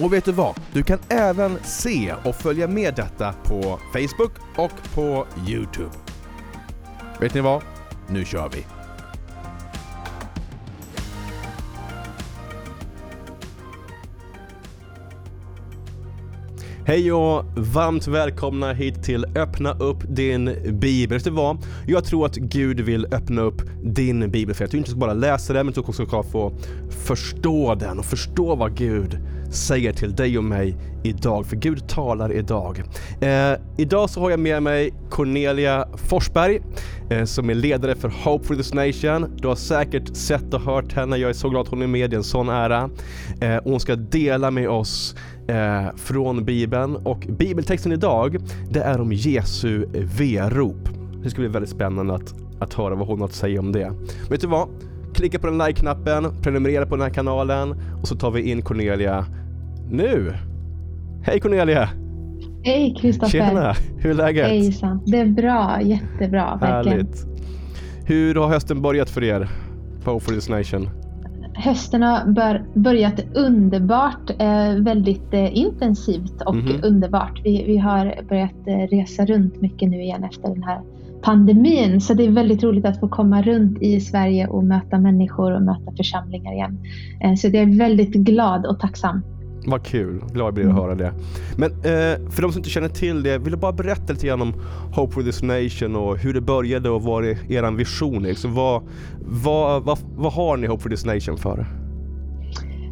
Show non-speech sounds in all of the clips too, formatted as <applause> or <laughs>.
Och vet du vad? Du kan även se och följa med detta på Facebook och på Youtube. Vet ni vad? Nu kör vi! Hej och varmt välkomna hit till Öppna upp din bibel. Vet du vad? Jag tror att Gud vill öppna upp din bibel för att du inte ska bara läsa den, men du också ska få förstå den och förstå vad Gud säger till dig och mig idag, för Gud talar idag. Eh, idag så har jag med mig Cornelia Forsberg eh, som är ledare för Hope for this Nation. Du har säkert sett och hört henne, jag är så glad att hon är med, i en sån ära. Eh, hon ska dela med oss eh, från Bibeln och bibeltexten idag, det är om Jesu verop. Det ska bli väldigt spännande att, att höra vad hon har att säga om det. Vet du vad? Klicka på den like-knappen, prenumerera på den här kanalen och så tar vi in Cornelia nu. Hej Cornelia! Hej Kristoffer! Tjena! Hur är läget? Hejsan! Det är bra, jättebra verkligen. Härligt. Hur har hösten börjat för er på For This Nation? Hösten har bör, börjat underbart, eh, väldigt eh, intensivt och Mhm. underbart. Vi, vi har börjat eh, resa runt mycket nu igen efter den här pandemin. Så det är väldigt roligt att få komma runt i Sverige och möta människor och möta församlingar igen. Eh, så jag är väldigt glad och tacksam. Vad kul, glad jag blir att höra det. Men eh, för de som inte känner till det, vill du bara berätta lite grann om Hope for this Nation och hur det började och vad är er vision? Liksom, vad, vad, vad, vad har ni Hope for this Nation för?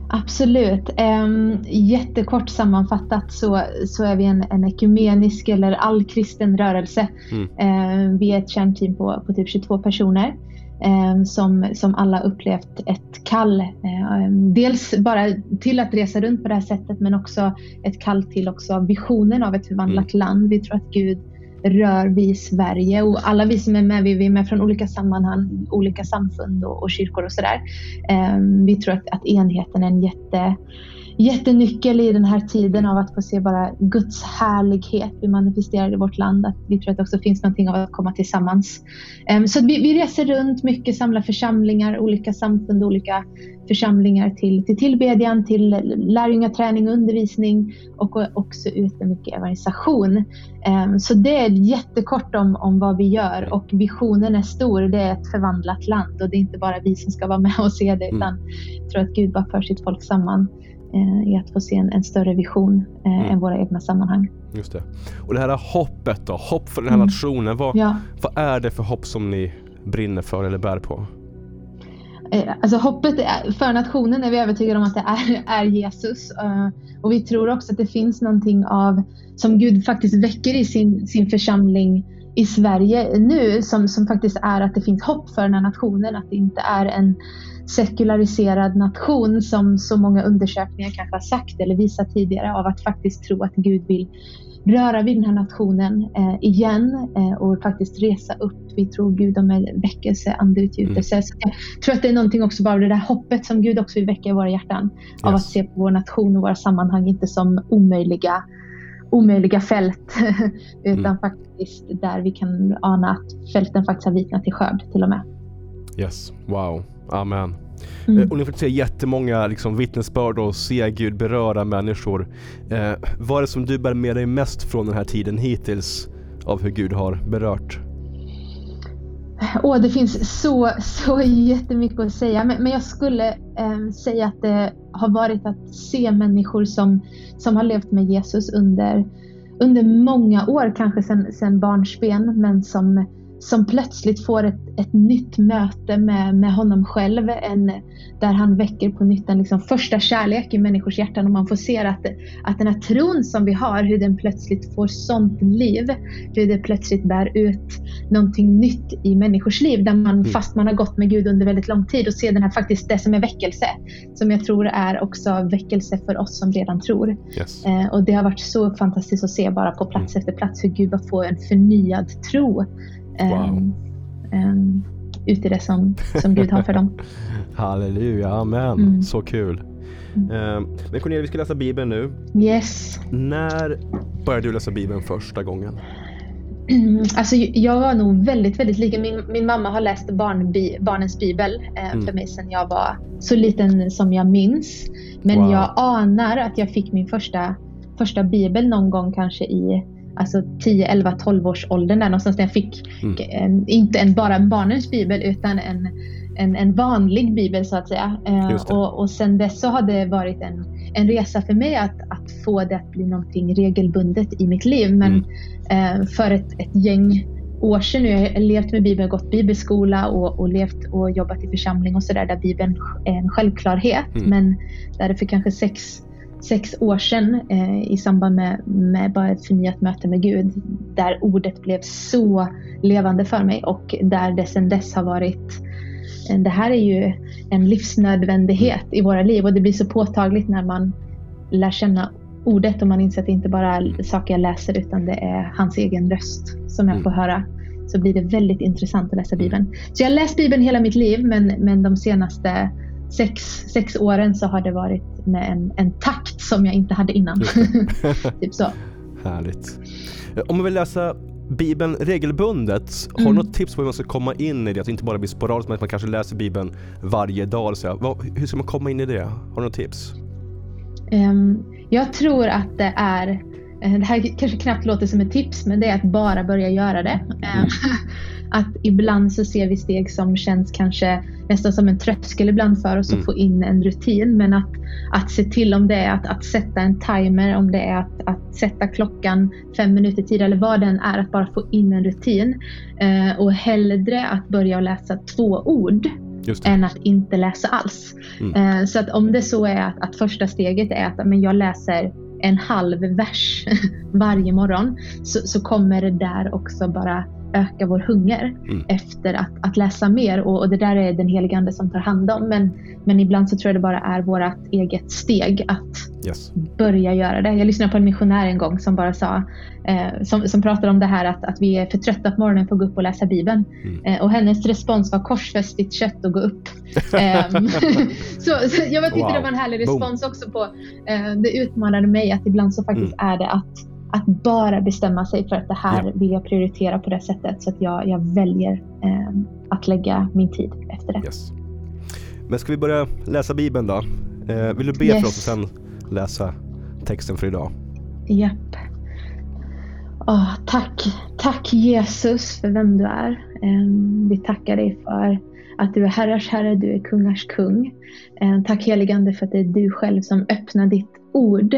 Absolut. Um, jättekort sammanfattat så, så är vi en, en ekumenisk eller allkristen rörelse. Mm. Vi är ett kärnteam på, på typ 22 personer som, som alla upplevt ett kall. eh, dels bara till att resa runt på det här sättet men också ett kall till också visionen av ett förvandlat land. Vi tror att Gud rör vid Sverige och alla vi som är med, vi är med från olika sammanhang, olika samfund och, och kyrkor och sådär. Eh, vi tror att, att enheten är en jätte, jättenyckel i den här tiden av att få se bara Guds härlighet bli manifesterad i vårt land. Att vi tror att det också finns någonting av att komma tillsammans. Så vi, vi reser runt mycket, samlar församlingar, olika samfund, olika församlingar till, till tillbedjan, till lärjungaträning och undervisning och också ute mycket evangelisation. Så det är jättekort om, om vad vi gör och visionen är stor. Det är ett förvandlat land och det är inte bara vi som ska vara med och se det utan jag tror att Gud bara för sitt folk samman i att få se en, en större vision eh, Mm. än våra egna sammanhang. Just det. Och det här hoppet då, hopp för den här Mm. nationen. Vad, Ja. vad är det för hopp som ni brinner för eller bär på? Eh, Alltså hoppet är- för nationen är vi övertygade om att det är, <laughs> är Jesus. Eh, Och vi tror också att det finns någonting av som Gud faktiskt väcker i sin, sin församling i Sverige nu som, som faktiskt är att det finns hopp för den här nationen. Att det inte är en sekulariserad nation som så många undersökningar kanske har sagt eller visat tidigare av att faktiskt tro att Gud vill röra vid den här nationen eh, igen eh, och faktiskt resa upp. Vi tror Gud om en väckelse, andeutgjutelse. Så jag tror att det är någonting också bara det där hoppet som Gud också vill väcka i våra hjärtan. Av Yes. att se på vår nation och våra sammanhang inte som omöjliga, omöjliga fält. <laughs> utan Mm. faktiskt där vi kan ana att fälten faktiskt har vitnat till skörd till och med. Yes, wow, amen. Mm. Eh, Och ni får se jättemånga liksom, vittnesbörd och se Gud beröra människor. Eh, vad är det som du bär med dig mest från den här tiden hittills av hur Gud har berört? Åh, det finns så, så jättemycket att säga. Men, men jag skulle eh, säga att det har varit att se människor som, som har levt med Jesus under, under många år, kanske sedan barnsben, men som, som plötsligt får ett, ett nytt möte med, med honom själv. En, där han väcker på nytt en liksom första kärlek i människors hjärtan och man får se att, att den här tron som vi har, hur den plötsligt får sånt liv. Hur det plötsligt bär ut någonting nytt i människors liv där man, fast man har gått med Gud under väldigt lång tid och ser den här faktiskt det som är väckelse. Som jag tror är också väckelse för oss som redan tror. Yes. Eh, och det har varit så fantastiskt att se bara på plats efter plats hur Gud får en förnyad tro Wow. Um, ut i det som, som Gud har för dem. <laughs> Halleluja, amen. Mm. Så kul. Mm. Men Cornelia, vi ska läsa Bibeln nu. Yes. När började du läsa Bibeln första gången? <clears throat> Alltså, jag var nog väldigt, väldigt lika. Min, min mamma har läst barnbi, barnens bibel eh, mm. för mig sedan jag var så liten som jag minns. Men wow. jag anar att jag fick min första, första bibel någon gång kanske i alltså 10, 11, 12 års åldern där någonstans. Där jag fick mm. en, inte en, bara en barnens bibel utan en, en, en vanlig bibel så att säga. Eh, och, och sen dess så har det varit en, en resa för mig att, att få det att bli någonting regelbundet i mitt liv. Men mm. eh, för ett, ett gäng år sedan nu, jag har levt med Bibeln, gått bibelskola och, och levt och jobbat i församling och sådär där Bibeln är en självklarhet. Mm. Men där det för kanske sex sex år sedan eh, i samband med, med bara ett förnyat möte med Gud där ordet blev så levande för mig och där det sedan dess har varit eh, det här är ju en livsnödvändighet i våra liv och det blir så påtagligt när man lär känna ordet och man inser att det inte bara är saker jag läser utan det är hans egen röst som jag mm. får höra. Så blir det väldigt intressant att läsa Bibeln. Så jag har läst Bibeln hela mitt liv men, men de senaste sex, sex åren så har det varit med en, en takt som jag inte hade innan. <laughs> typ så. Härligt. Om man vill läsa Bibeln regelbundet, har du mm. något tips på hur man ska komma in i det? Att det inte bara blir sporadiskt men att man kanske läser Bibeln varje dag. Så hur ska man komma in i det? Har du något tips? Um, jag tror att det är eh, det här kanske knappt låter som ett tips, men det är att bara börja göra det. Mm. <laughs> att ibland så ser vi steg som känns kanske nästan som en tröskel ibland för oss mm. att få in en rutin. Men att, att se till om det är att, att sätta en timer, om det är att, att sätta klockan fem minuter tidigare eller vad den är, att bara få in en rutin. Eh, och hellre att börja läsa två ord än att inte läsa alls. Mm. Eh, så att om det så är att, att första steget är att men jag läser en halv vers <laughs> varje morgon så, så kommer det där också bara öka vår hunger mm. efter att, att läsa mer och, och, det där är den helige Ande som tar hand om. Men, men ibland så tror jag det bara är vårt eget steg att yes. börja göra det. Jag lyssnade på en missionär en gång som bara sa, eh, som, som pratade om det här att, att vi är för trötta på morgonen för att gå upp och läsa Bibeln. Mm. Eh, och hennes respons var korsfäst ditt kött och gå upp. <laughs> eh, <laughs> så, så, jag tyckte wow. det var en härlig respons Boom. också på, eh, det utmanade mig att ibland så faktiskt mm. är det att att bara bestämma sig för att det här ja. vill jag prioritera på det sättet så att jag, jag väljer eh, att lägga min tid efter det. Yes. Men ska vi börja läsa Bibeln då? Eh, vill du be yes. för oss och sen läsa texten för idag? Japp. Oh, tack, tack Jesus för vem du är. Eh, vi tackar dig för att du är herrars herre, du är kungars kung. Eh, tack heligande för att det är du själv som öppnar ditt ord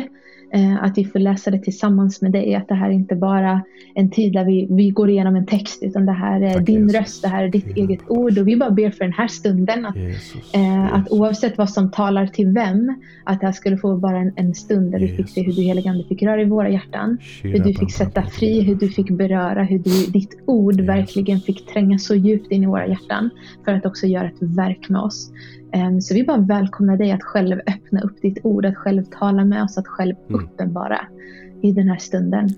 Eh, att vi får läsa det tillsammans med dig. Att det här är inte bara en tid där vi, vi går igenom en text utan det här är Tack din Jesus. röst, det här är ditt eget ord. Och vi bara ber för den här stunden. Att, Jesus, eh, att oavsett vad som talar till vem, att det här skulle få vara en, en stund där vi fick se hur du heligande fick röra i våra hjärtan. Hur du fick sätta fri, hur du fick beröra, hur du, ditt ord verkligen fick tränga så djupt in i våra hjärtan. För att också göra ett verk med oss. Ehm, så vi bara välkomnar dig att själv öppna upp ditt ord, att själv tala med oss, att själv mm. uppenbara i den här stunden.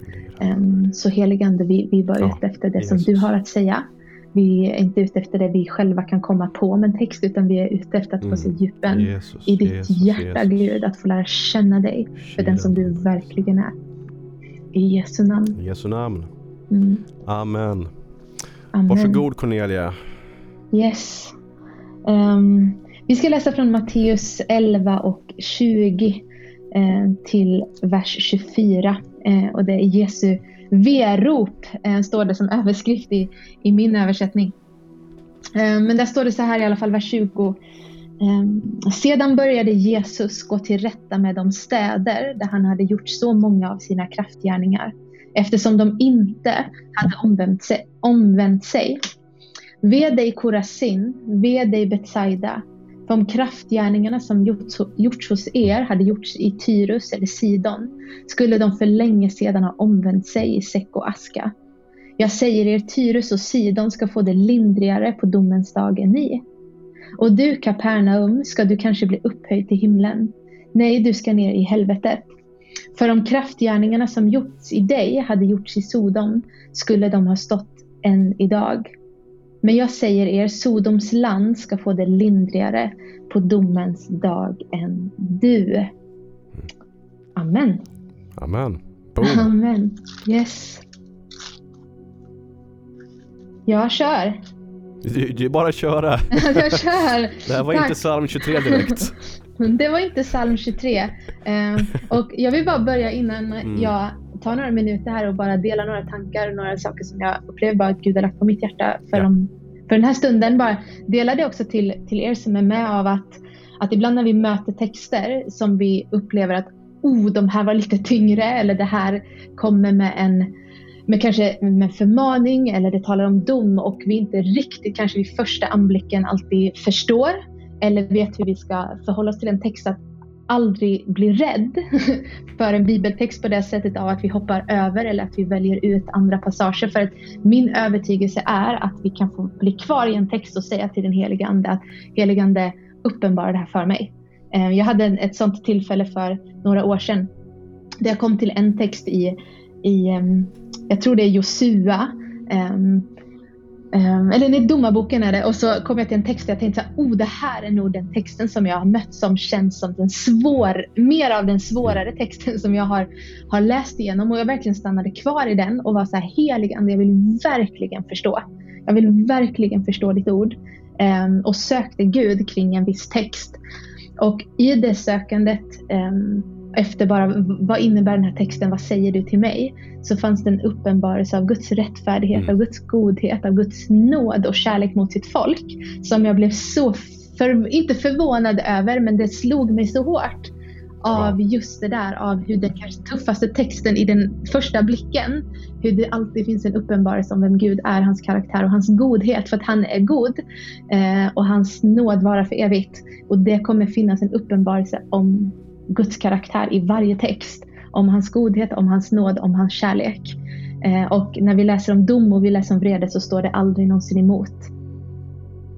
Ehm, så heligande, vi, vi bara ute efter det som du har att säga. Vi är inte ute efter det vi själva kan komma på med en text utan vi är ute efter att få se mm. djupen Jesus, i ditt Jesus, hjärta Jesus. Gud. Att få lära känna dig för den som du verkligen är. I Jesu namn. I Jesu namn. Mm. Amen. Amen. Varsågod Cornelia. Yes. Um, vi ska läsa från Matteus 11 och 20 eh, till vers 24. Eh, och det är Jesu verop, eh, står det som överskrift i, i min översättning. Eh, men där står det så här i alla fall, vers 20. Eh, sedan började Jesus gå till rätta med de städer där han hade gjort så många av sina kraftgärningar eftersom de inte hade omvänt sig. Omvänt sig. Ve dig Korasin, ve dig Betsaida, för om kraftgärningarna som gjorts, gjorts hos er hade gjorts i Tyrus eller Sidon skulle de för länge sedan ha omvänt sig i säck och aska. Jag säger er, Tyrus och Sidon ska få det lindrigare på domens dag än ni. Och du, Kapernaum, ska du kanske bli upphöjd till himlen. Nej, du ska ner i helvetet. För om kraftgärningarna som gjorts i dig hade gjorts i Sodom skulle de ha stått än idag. Men jag säger er, Sodoms land ska få det lindrigare på domens dag än du. Amen. Amen. Boom. Amen. Yes. <laughs> Jag kör. Du, du bara köra. jag kör. Det här var Tack. inte psalm 23 direkt. <laughs> Det var inte psalm 23. Eh, och jag vill bara börja innan mm. jag tar några minuter här och bara dela några tankar och några saker som jag upplever att Gud har lagt på mitt hjärta för, ja. de, för den här stunden. Bara dela det också till, till er som är med av att, att ibland när vi möter texter som vi upplever att oh, de här var lite tyngre eller det här kommer med en med kanske med förmaning eller det talar om dom och vi inte riktigt kanske vid första anblicken alltid förstår eller vet hur vi ska förhålla oss till en text. Att aldrig bli rädd <laughs> för en bibeltext på det sättet av att vi hoppar över eller att vi väljer ut andra passager. För att min övertygelse är att vi kan få bli kvar i en text och säga till den helige Ande att helige Ande uppenbara det här för mig. Eh, jag hade ett sånt tillfälle för några år sedan där jag kom till en text i, i ehm, jag tror det är Josua, ehm, Um, eller nej, domarboken är det. Och så kom jag till en text och jag tänkte att oh, det här är nog den texten som jag har mött som känns som den svår, mer av den svårare texten som jag har, har läst igenom. Och jag verkligen stannade kvar i den och var så här helig ande, jag vill verkligen förstå. Jag vill verkligen förstå ditt ord. Um, och sökte Gud kring en viss text. Och i det sökandet um, efter bara vad innebär den här texten, vad säger du till mig? Så fanns det en uppenbarelse av Guds rättfärdighet, mm. av Guds godhet, av Guds nåd och kärlek mot sitt folk. Som jag blev så, för, inte förvånad över, men det slog mig så hårt av just det där, av hur den kanske tuffaste texten i den första blicken, hur det alltid finns en uppenbarelse om vem Gud är, hans karaktär och hans godhet, för att han är god eh, och hans nåd vara för evigt. Och det kommer finnas en uppenbarelse om Guds karaktär i varje text. Om hans godhet, om hans nåd, om hans kärlek. Eh, och när vi läser om dom och vi läser om vrede så står det aldrig någonsin emot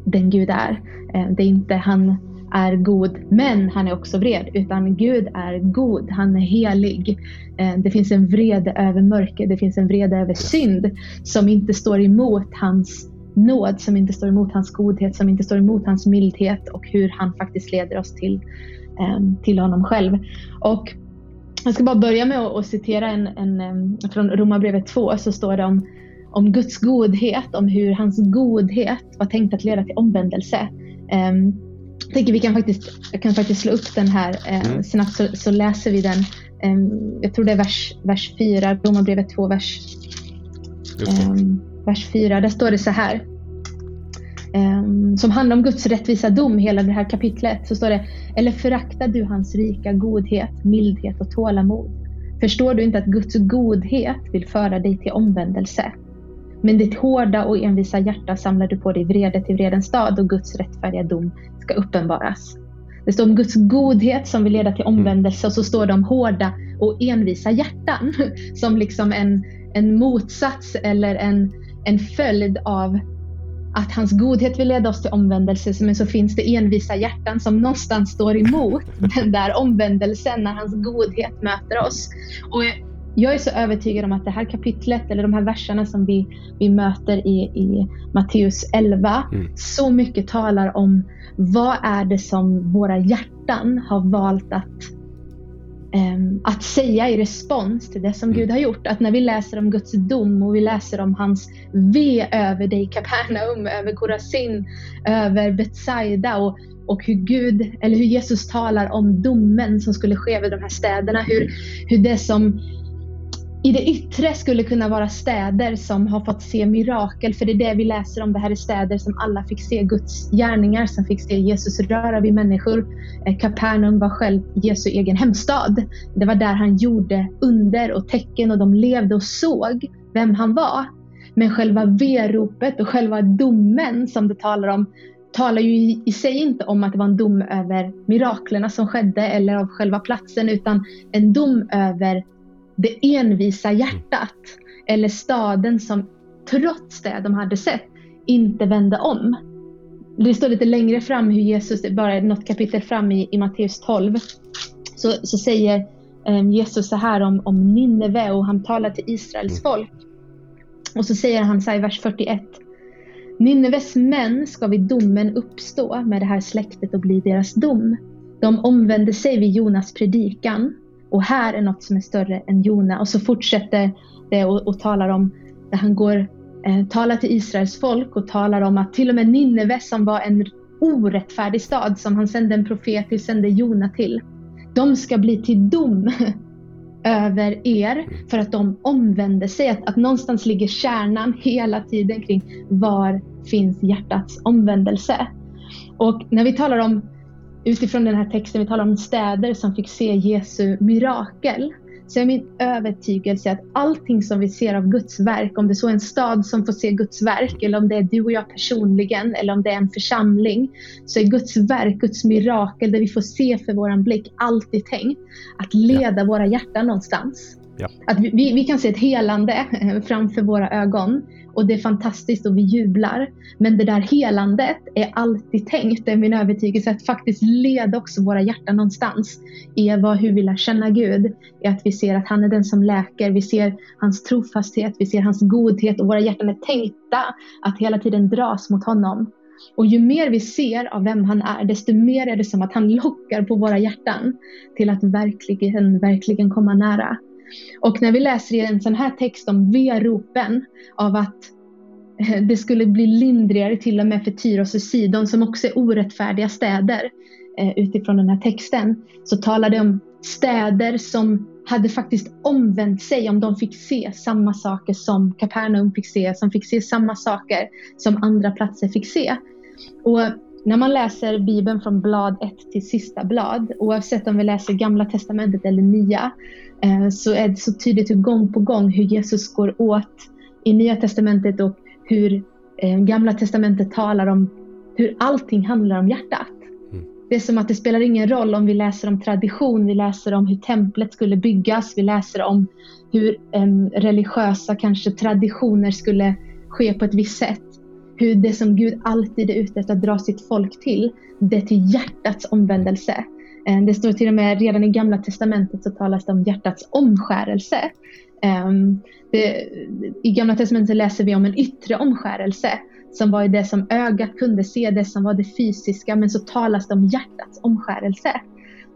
den Gud är. Eh, det är inte han är god, men han är också vred, utan Gud är god, han är helig. Eh, det finns en vrede över mörker, det finns en vrede över synd som inte står emot hans nåd, som inte står emot hans godhet, som inte står emot hans mildhet och hur han faktiskt leder oss till till honom själv. Och jag ska bara börja med att citera en, en, ehm, från Romarbrevet 2 så står det om, om Guds godhet, om hur hans godhet var tänkt att leda till omvändelse. Um, jag tänker vi kan faktiskt, jag kan faktiskt slå upp den här eh, mm. snabbt så, så, läser vi den. Jag tror det är vers, vers 4, Romarbrevet 2, vers, vers 4. Där står det så här. Um, som handlar om Guds rättvisa dom, hela det här kapitlet, så står det Eller föraktar du hans rika godhet, mildhet och tålamod? Förstår du inte att Guds godhet vill föra dig till omvändelse? Men ditt hårda och envisa hjärta samlar du på dig vrede till vredens stad och Guds rättfärdiga dom ska uppenbaras. Det står om Guds godhet som vill leda till mm. omvändelse och så står det om hårda och envisa hjärtan <laughs> som liksom en, en motsats eller en, en följd av att hans godhet vill leda oss till omvändelse men så finns det envisa hjärtan som någonstans står emot <laughs> den där omvändelsen när hans godhet möter oss. Och jag är så övertygad om att det här kapitlet eller de här verserna som vi, vi möter i, i Matteus 11 mm. så mycket talar om vad är det som våra hjärtan har valt att att säga i respons till det som mm. Gud har gjort. Att när vi läser om Guds dom och vi läser om hans ve över dig Kapernaum, över Korazin, över Betsaida och, och hur Gud, eller hur Jesus talar om domen som skulle ske över de här städerna. Hur, hur det som i det yttre skulle kunna vara städer som har fått se mirakel, för det är det vi läser om. Det här är städer som alla fick se Guds gärningar, som fick se Jesus röra vid människor. Eh, Kapernaum var själv Jesu egen hemstad. Det var där han gjorde under och tecken och de levde och såg vem han var. Men själva veropet och själva domen som det talar om talar ju i sig inte om att det var en dom över miraklerna som skedde eller av själva platsen utan en dom över det envisa hjärtat eller staden som trots det de hade sett inte vände om. Det står lite längre fram hur Jesus, bara något kapitel fram i, i Matteus 12, så, så säger um, Jesus så här om, om Nineve och han talar till Israels mm. folk. Och så säger han så här i vers 41. Nineves män ska vid domen uppstå med det här släktet och bli deras dom. De omvände sig vid Jonas predikan och här är något som är större än Jona. Och så fortsätter det och, och talar om där han går, eh, talar till Israels folk och talar om att till och med Nineve som var en orättfärdig stad som han sände en profet till, sände Jona till. De ska bli till dom <laughs> över er för att de omvänder sig. Att, att någonstans ligger kärnan hela tiden kring var finns hjärtats omvändelse. Och när vi talar om utifrån den här texten, vi talar om städer som fick se Jesu mirakel, så är min övertygelse att allting som vi ser av Guds verk, om det så är en stad som får se Guds verk, eller om det är du och jag personligen, eller om det är en församling, så är Guds verk, Guds mirakel, det vi får se för våran blick, alltid tänkt att leda ja. våra hjärtan någonstans. Ja. Att vi, vi, kan se ett helande framför våra ögon och det är fantastiskt och vi jublar. Men det där helandet är alltid tänkt, det är min övertygelse, att faktiskt leda också våra hjärtan någonstans i vad, hur vi lär känna Gud. I att vi ser att han är den som läker, vi ser hans trofasthet, vi ser hans godhet och våra hjärtan är tänkta att hela tiden dras mot honom. Och ju mer vi ser av vem han är, desto mer är det som att han lockar på våra hjärtan till att verkligen, verkligen komma nära. Och när vi läser i en sån här text om veropen av att eh, det skulle bli lindrigare till och med för Tyros och Sidon som också är orättfärdiga städer eh, utifrån den här texten så talar det om städer som hade faktiskt omvänt sig om de fick se samma saker som Kapernaum fick se, som fick se samma saker som andra platser fick se. Och när man läser Bibeln från blad 1 till sista blad, oavsett om vi läser Gamla Testamentet eller Nya, eh, så är det så tydligt hur gång på gång hur Jesus går åt i Nya Testamentet och hur eh, Gamla Testamentet talar om hur allting handlar om hjärtat. Mm. Det är som att det spelar ingen roll om vi läser om tradition, vi läser om hur templet skulle byggas, vi läser om hur religiösa kanske traditioner skulle ske på ett visst sätt hur det som Gud alltid är ute efter att dra sitt folk till, det är till hjärtats omvändelse. Eh, det står till och med redan i gamla testamentet så talas det om hjärtats omskärelse. Ehm, det, I gamla testamentet läser vi om en yttre omskärelse som var det som ögat kunde se, det som var det fysiska, men så talas det om hjärtats omskärelse.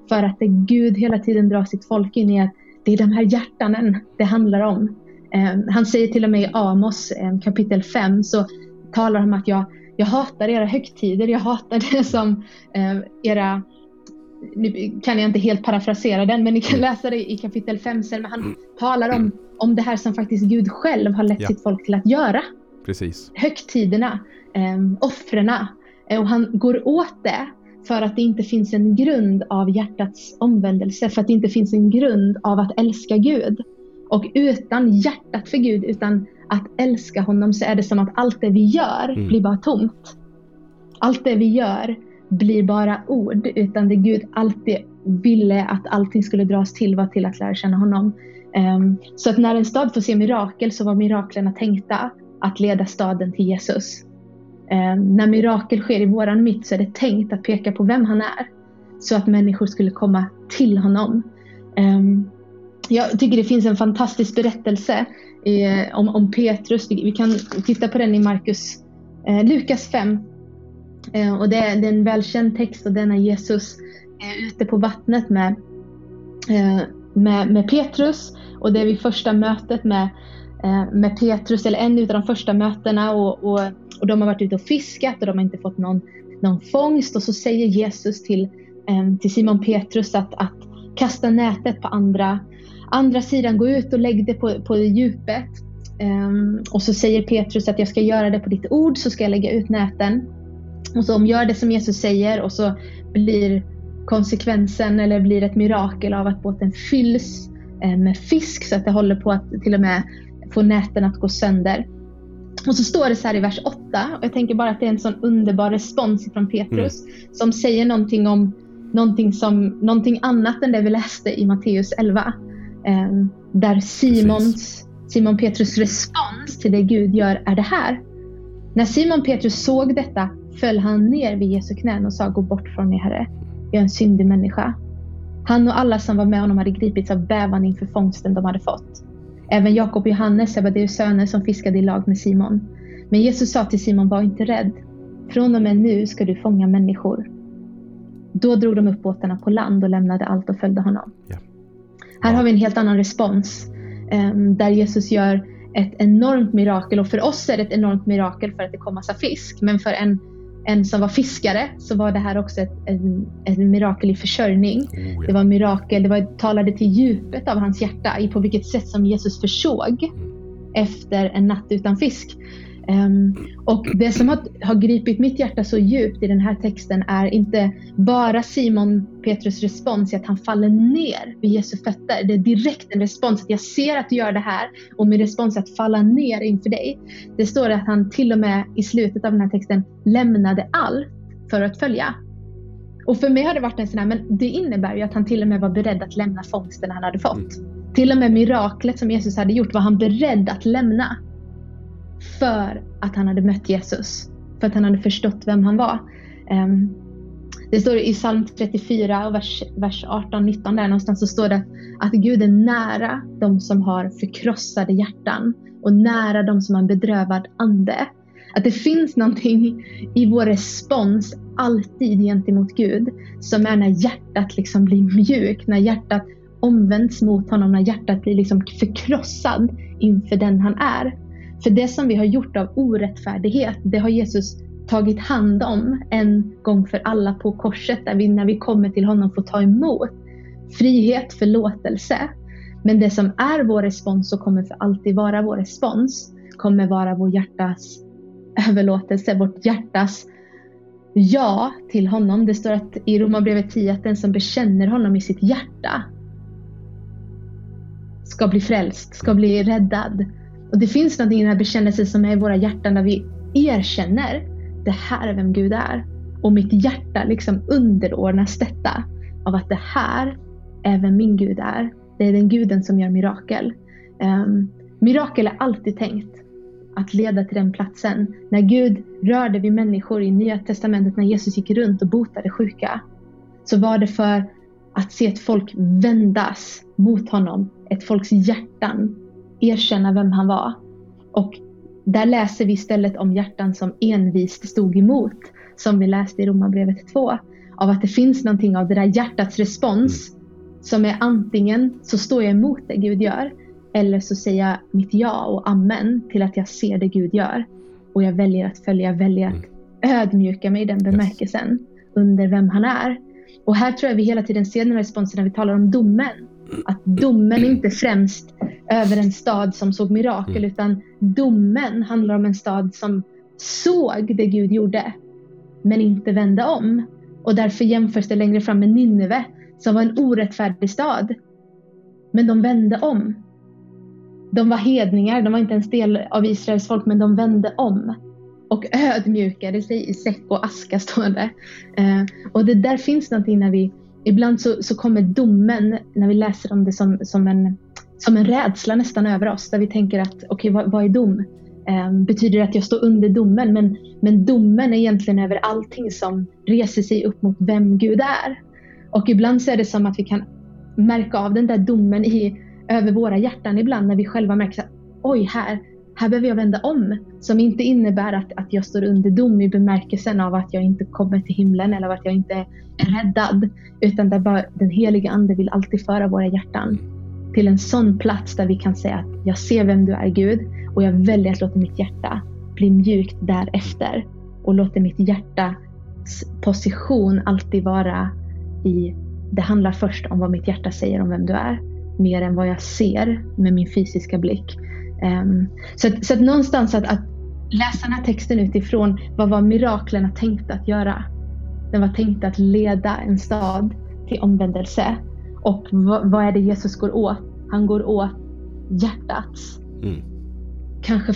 För att det Gud hela tiden drar sitt folk in i att det är de här hjärtanen det handlar om. Ehm, han säger till och med i Amos ehm, kapitel 5 så talar om att jag, jag hatar era högtider, jag hatar det som eh, era nu kan jag inte helt parafrasera den, men ni kan mm. läsa det i kapitel 5 sen. Men han mm. talar om, om det här som faktiskt Gud själv har lett ja. sitt folk till att göra. Precis. Högtiderna, eh, offren. Eh, och han går åt det för att det inte finns en grund av hjärtats omvändelse, för att det inte finns en grund av att älska Gud. Och utan hjärtat för Gud, utan att älska honom så är det som att allt det vi gör mm. blir bara tomt. Allt det vi gör blir bara ord, utan det Gud alltid ville att allting skulle dras till var till att lära känna honom. Um, så att när en stad får se mirakel så var miraklerna tänkta att leda staden till Jesus. Um, när mirakel sker i våran mitt så är det tänkt att peka på vem han är. Så att människor skulle komma till honom. Um, jag tycker det finns en fantastisk berättelse eh, om, om Petrus. Vi, kan titta på den i Markus, eh, Lukas 5. Eh, och det, det, är en välkänd text och den är Jesus eh, ute på vattnet med, eh, med, med Petrus. Och det är vid första mötet med, eh, med Petrus, eller en av de första mötena. Och, och, och de har varit ute och fiskat och de har inte fått någon, någon fångst. Och så säger Jesus till, eh, till Simon Petrus att, att kasta nätet på andra andra sidan, gå ut och lägg det på, på djupet. Um, och så säger Petrus att jag ska göra det på ditt ord, så ska jag lägga ut näten. Och så om gör det som Jesus säger och så blir konsekvensen eller blir ett mirakel av att båten fylls eh, med fisk så att det håller på att till och med få näten att gå sönder. Och så står det så här i vers 8 och jag tänker bara att det är en sån underbar respons från Petrus mm. som säger någonting om någonting, som, någonting annat än det vi läste i Matteus 11. Ehm, där Simons, Simon Petrus respons till det Gud gör är det här. När Simon Petrus såg detta föll han ner vid Jesu knän och sa Gå bort från mig Herre, jag är en syndig människa. Han och alla som var med honom hade gripits av bävan inför fångsten de hade fått. Även Jakob och Johannes, Sebadeus söner, som fiskade i lag med Simon. Men Jesus sa till Simon, var inte rädd. Från och med nu ska du fånga människor. Då drog de upp båtarna på land och lämnade allt och följde honom. Ja. Här har vi en helt annan respons. Um, där Jesus gör ett enormt mirakel och för oss är det ett enormt mirakel för att det kom massa fisk. Men för en, en som var fiskare så var det här också ett, en, ett mirakel i försörjning. Oh, ja. Det var mirakel, det var, talade till djupet av hans hjärta i på vilket sätt som Jesus försåg Mm. efter en natt utan fisk. Ehm, och det som har, har gripit mitt hjärta så djupt i den här texten är inte bara Simon Petrus respons i att han faller ner vid Jesu fötter. Det är direkt en respons att jag ser att du gör det här och min respons är att falla ner inför dig. Det står att han till och med i slutet av den här texten lämnade allt för att följa. Och för mig har det varit en sån här, men det innebär ju att han till och med var beredd att lämna fångsten han hade fått. Till och med miraklet som Jesus hade gjort var han beredd att lämna. För att han hade mött Jesus. För att han hade förstått vem han var. Ehm, det står i psalm 34 och vers, vers 18-19 där någonstans så står det att Gud är nära de som har förkrossade hjärtan och nära de som har en bedrövad ande. Att det finns någonting i vår respons alltid gentemot Gud som är när hjärtat liksom blir mjukt, när hjärtat omvänds mot honom, när hjärtat blir liksom förkrossad inför den han är. För det som vi har gjort av orättfärdighet, det har Jesus tagit hand om en gång för alla på korset, där vi när vi kommer till honom får ta emot frihet, förlåtelse. Men det som är vår respons och kommer för alltid vara vår respons, kommer vara vår hjärtas överlåtelse, vårt hjärtas ja till honom. Det står att i Romarbrevet 10 att den som bekänner honom i sitt hjärta ska bli frälst, ska bli räddad. Och det finns någonting i den här bekännelsen som är i våra hjärtan där vi erkänner det här är vem Gud är. Och mitt hjärta liksom underordnas detta av att det här är vem min Gud är. Det är den guden som gör mirakel. Um, mirakel är alltid tänkt att leda till den platsen. När Gud rörde vid människor i Nya Testamentet, när Jesus gick runt och botade sjuka, så var det för att se ett folk vändas mot honom. Ett folks hjärtan erkänna vem han var. Och där läser vi istället om hjärtan som envist stod emot, som vi läste i Romarbrevet 2. Av att det finns någonting av det där hjärtats respons som är antingen så står jag emot det Gud gör eller så säger jag mitt ja och amen till att jag ser det Gud gör. Och jag väljer att följa, jag väljer att ödmjuka mig i den bemärkelsen under vem han är. Och här tror jag vi hela tiden ser den responsen när vi talar om domen. Att domen inte främst över en stad som såg mirakel utan domen handlar om en stad som såg det Gud gjorde men inte vände om. Och därför jämförs det längre fram med Nineve som var en orättfärdig stad. Men de vände om. De var hedningar, de var inte en del av Israels folk men de vände om. Och ödmjukade sig i säck och aska står det. Eh, och det där finns någonting när vi, ibland så, så kommer domen när vi läser om det som, som, en, som en rädsla nästan över oss. Där vi tänker att okej okay, vad, vad är dom? Eh, betyder det att jag står under domen? Men, men domen är egentligen över allting som reser sig upp mot vem Gud är. Och ibland så är det som att vi kan märka av den där domen i, över våra hjärtan ibland när vi själva märker att oj, här, här behöver jag vända om. Som inte innebär att, att jag står under dom i bemärkelsen av att jag inte kommer till himlen eller att jag inte är räddad. Utan där bara den heliga ande vill alltid föra våra hjärtan till en sån plats där vi kan säga att jag ser vem du är Gud och jag väljer att låta mitt hjärta bli mjukt därefter. Och låter mitt hjärtas position alltid vara i, det handlar först om vad mitt hjärta säger om vem du är. Mer än vad jag ser med min fysiska blick. Um, så, att, så att någonstans att, att läsa den här texten utifrån vad var miraklerna tänkta att göra. Den var tänkt att leda en stad till omvändelse. Och vad, vad är det Jesus går åt? Han går åt hjärtats Mm. kanske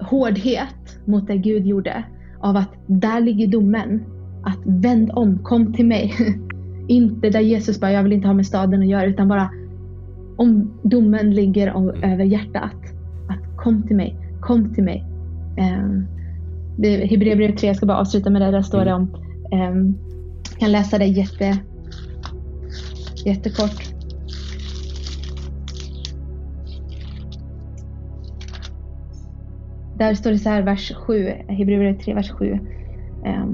hårdhet mot det Gud gjorde. Av att där ligger domen. Att vänd om, kom till mig. <laughs> inte där Jesus bara, jag vill inte ha med staden att göra, utan bara om domen ligger om, över hjärtat. Kom till mig, kom till mig. Eh, Hebreerbrevet 3, jag ska bara avsluta med det, där står det om, eh, kan läsa det jätte, jättekort. där står det så här, vers 7, Hebreerbrevet 3, vers 7. Eh,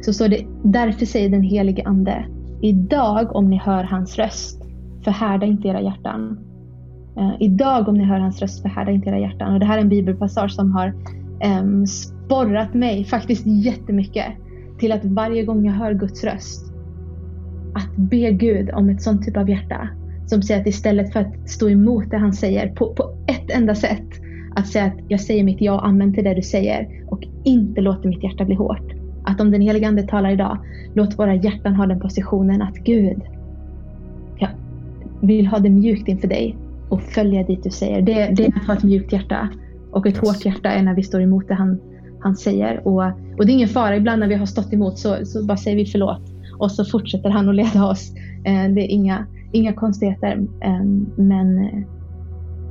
så står det, därför säger den helige Ande, idag om ni hör hans röst, förhärda inte era hjärtan. Eh, idag om ni hör hans röst, förhärda inte era hjärtan. Och det här är en bibelpassage som har eh, sporrat mig faktiskt jättemycket till att varje gång jag hör Guds röst, att be Gud om ett sånt typ av hjärta som säger att istället för att stå emot det han säger på, på ett enda sätt, att säga att jag säger mitt ja och amen till det du säger och inte låter mitt hjärta bli hårt. Att om den helige Ande talar idag, låt våra hjärtan ha den positionen att Gud, jag vill ha det mjukt inför dig och följa dit du säger. Det, det är att ha ett mjukt hjärta. Och ett yes. hårt hjärta är när vi står emot det han, han säger. Och, och det är ingen fara, ibland när vi har stått emot så, så bara säger vi förlåt. Och så fortsätter han att leda oss. Eh, det är inga, inga konstigheter. Eh, men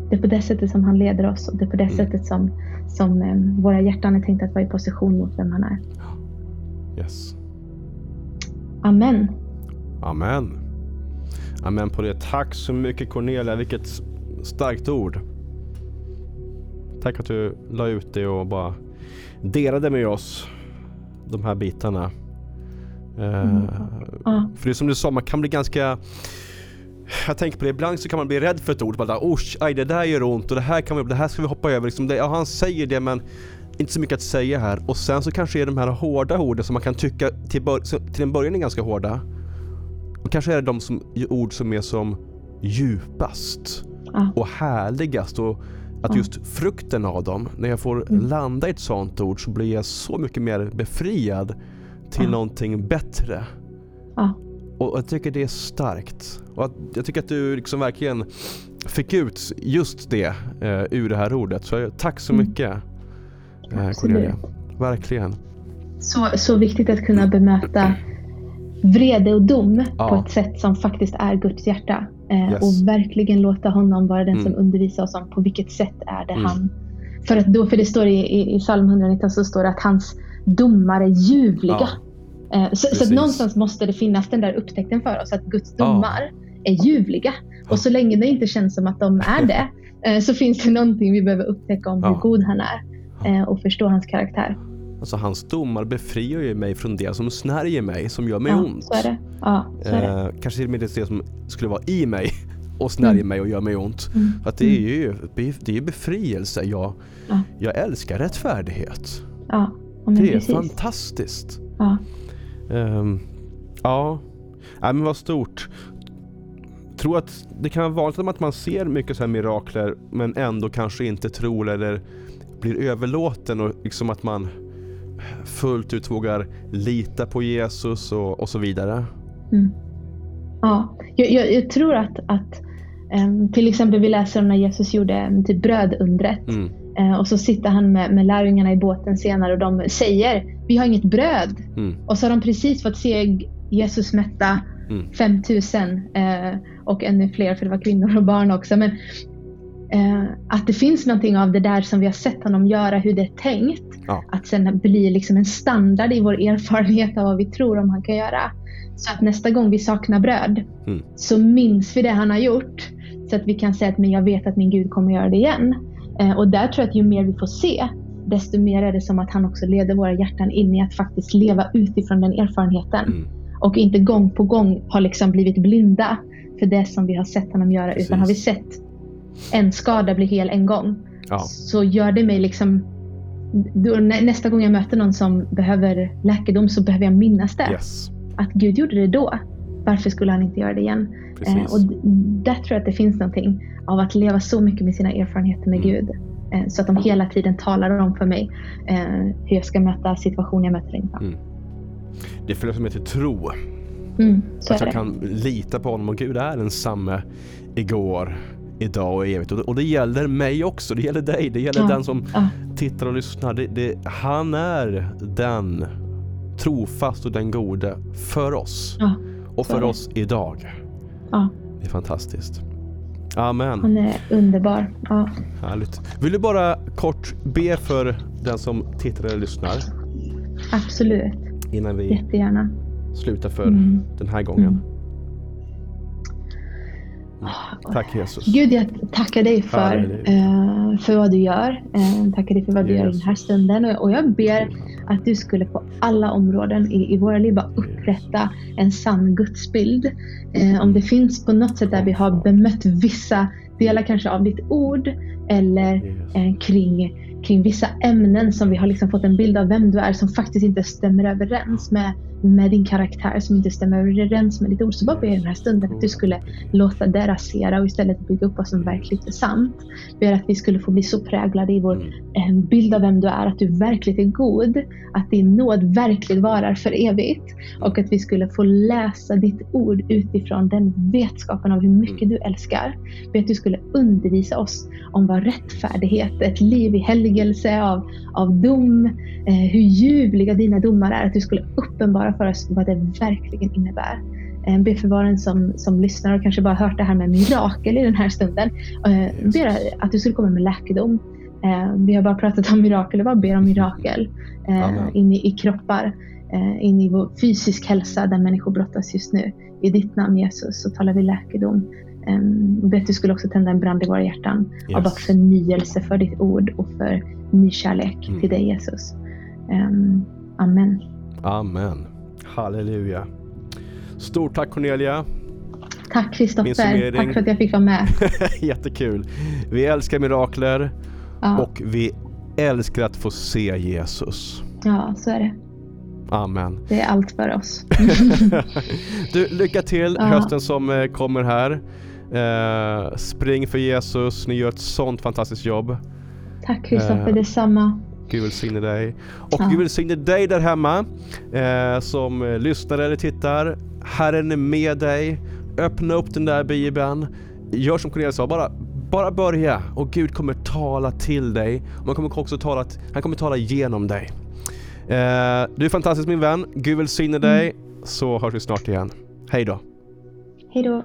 det är på det sättet som han leder oss och det är på det mm. sättet som, som eh, våra hjärtan är tänkta att vara i position mot vem han är. Yes. Amen. Amen. Amen på det. Tack så mycket Cornelia. Vilket starkt ord. Tack att du la ut det och bara delade med oss de här bitarna. Mm. Uh. För det är som du sa, man kan bli ganska jag tänker på det, ibland så kan man bli rädd för ett ord. Bara, Osh, aj, det där gör ont och det här, kan vi, det här ska vi hoppa över. Liksom det, ja, han säger det men inte så mycket att säga här. Och sen så kanske är de här hårda orden som man kan tycka till, till en början är ganska hårda. Och kanske är det de som, ord som är som djupast och härligast. Och att just frukten av dem, när jag får mm. landa i ett sånt ord så blir jag så mycket mer befriad till ja. någonting bättre. Ja. Och jag tycker det är starkt. Och att, jag tycker att du liksom verkligen fick ut just det eh, ur det här ordet. Så tack så mm. mycket eh, Cornelia. Verkligen. Så, så viktigt att kunna bemöta vrede och dom ja. på ett sätt som faktiskt är Guds hjärta. Eh, yes. Och verkligen låta honom vara den mm. som undervisar oss om på vilket sätt är det mm. han... För, att då, för det står i, i, i psalm 119 så står det att hans domar är ljuvliga. Ja. Eh, så, så, att någonstans måste det finnas den där upptäckten för oss att Guds domar ja. är ljuvliga. Och så länge det inte känns som att de är det <laughs> eh, så finns det någonting vi behöver upptäcka om hur god han är och förstå hans karaktär. Alltså hans domar befriar ju mig från det som snärjer mig, som gör mig ja, ont. Så är det. Ja, så är det. Eh, kanske till och med det som skulle vara i mig <laughs> och snärjer mm. mig och gör mig ont. Mm. För att det är ju det är befrielse. Jag, ja. jag älskar rättfärdighet. Ja, det är precis. fantastiskt. Ja. Um, ja. ja, men vad stort. Tror att det kan vara vanligt att man ser mycket så här mirakler men ändå kanske inte tror eller blir överlåten och liksom att man fullt ut vågar lita på Jesus och, och så vidare. Mm. Ja, jag, jag, jag, tror att, att um, till exempel vi läser om när Jesus gjorde um, typ brödundret. Mm. Uh, och så sitter han med, med lärjungarna i båten senare och de säger vi har inget bröd. Mm. Och så har de precis fått se Jesus mätta mm. 5000 uh, och ännu fler för det var kvinnor och barn också. Men Eh, att det finns någonting av det där som vi har sett honom göra, hur det är tänkt. Ja. Att sen bli liksom en standard i vår erfarenhet av vad vi tror om han kan göra. Så att nästa gång vi saknar bröd mm. så minns vi det han har gjort. Så att vi kan säga att men jag vet att min Gud kommer göra det igen. Eh, och där tror jag att ju mer vi får se, desto mer är det som att han också leder våra hjärtan in i att faktiskt leva utifrån den erfarenheten. Mm. Och inte gång på gång har liksom blivit blinda för det som vi har sett honom göra. Precis. Utan har vi sett en skada blir hel en gång. Ja. Så gör det mig liksom nästa gång jag möter någon som behöver läkedom så behöver jag minnas det. Yes. Att Gud gjorde det då. Varför skulle han inte göra det igen? Eh, och där tror jag att det finns någonting av att leva så mycket med sina erfarenheter med mm. Gud. Eh, så att de hela tiden talar om för mig eh, hur jag ska möta situationer jag möter längre fram. Mm. Det följer som heter tro. Mm, att jag kan lita på honom och Gud är densamme igår, idag och evigt. Och det gäller mig också, det gäller dig, det gäller ja. den som ja. tittar och lyssnar. Det, det, han är den trofast och den gode för oss. Ja, och för oss idag. Det är fantastiskt. Amen. Han är underbar. Ja. Härligt. Vill du bara kort be för den som tittar eller lyssnar? Absolut. Innan vi Jättegärna. slutar för mm. den här gången. Mm. Tack Jesus. Gud, jag tackar dig för, uh, för vad du gör. Eh, tackar dig för vad du yes. gör i den här stunden. Och jag ber att du skulle på alla områden i, i våra liv bara upprätta en sann gudsbild. Eh, om det finns på något sätt där vi har bemött vissa delar kanske av ditt ord eller eh, kring kring vissa ämnen som vi har liksom fått en bild av vem du är som faktiskt inte stämmer överens med med din karaktär som inte stämmer överens med ditt ord. Så bara ber jag den här stunden att du skulle låta det rasera och istället bygga upp vad som verkligen är sant. Ber att vi skulle få bli så präglade i vår mm. eh, bild av vem du är, att du verkligen är god, att din nåd verkligen varar för evigt och att vi skulle få läsa ditt ord utifrån den vetskapen av hur mycket mm. du älskar. Ber att du skulle undervisa oss om vad rättfärdighet, ett liv i helgelse av, av dom, eh, hur ljuvliga dina domar är, att du skulle uppenbara förklara för oss vad det verkligen innebär. Eh, be för var som, som lyssnar och kanske bara hört det här med mirakel i den här stunden. Eh, ber att du skulle komma med läkedom. Eh, vi har bara pratat om mirakel och bara ber om mirakel in i, i kroppar, in i vår fysisk hälsa där människor brottas just nu. I ditt namn Jesus så talar vi läkedom. Um, be att du skulle också tända en brand i våra hjärtan yes. av förnyelse för ditt ord och för ny kärlek mm. till dig Jesus. Um, amen. Amen. Halleluja. Stort tack Cornelia. Tack Kristoffer. Tack för att jag fick vara med. <laughs> Jättekul. Vi älskar mirakler ja. och vi älskar att få se Jesus. Ja, så är det. Amen. Det är allt för oss. <laughs> du, lycka till ja. hösten som eh, kommer här. Uh, spring för Jesus. Ni gör ett sånt fantastiskt jobb. Tack Kristoffer, uh, detsamma. Gud välsigne dig. Och ja. Gud välsigne dig där hemma eh, som lyssnar eller tittar. Herren är med dig. Öppna upp den där bibeln. Gör som Cornelia sa, bara, bara börja och Gud kommer tala till dig. Man kommer också tala, han kommer tala genom dig. Eh, du är fantastisk min vän. Gud välsigne dig. Mm. Så hörs vi snart igen. Hej då. Hej då.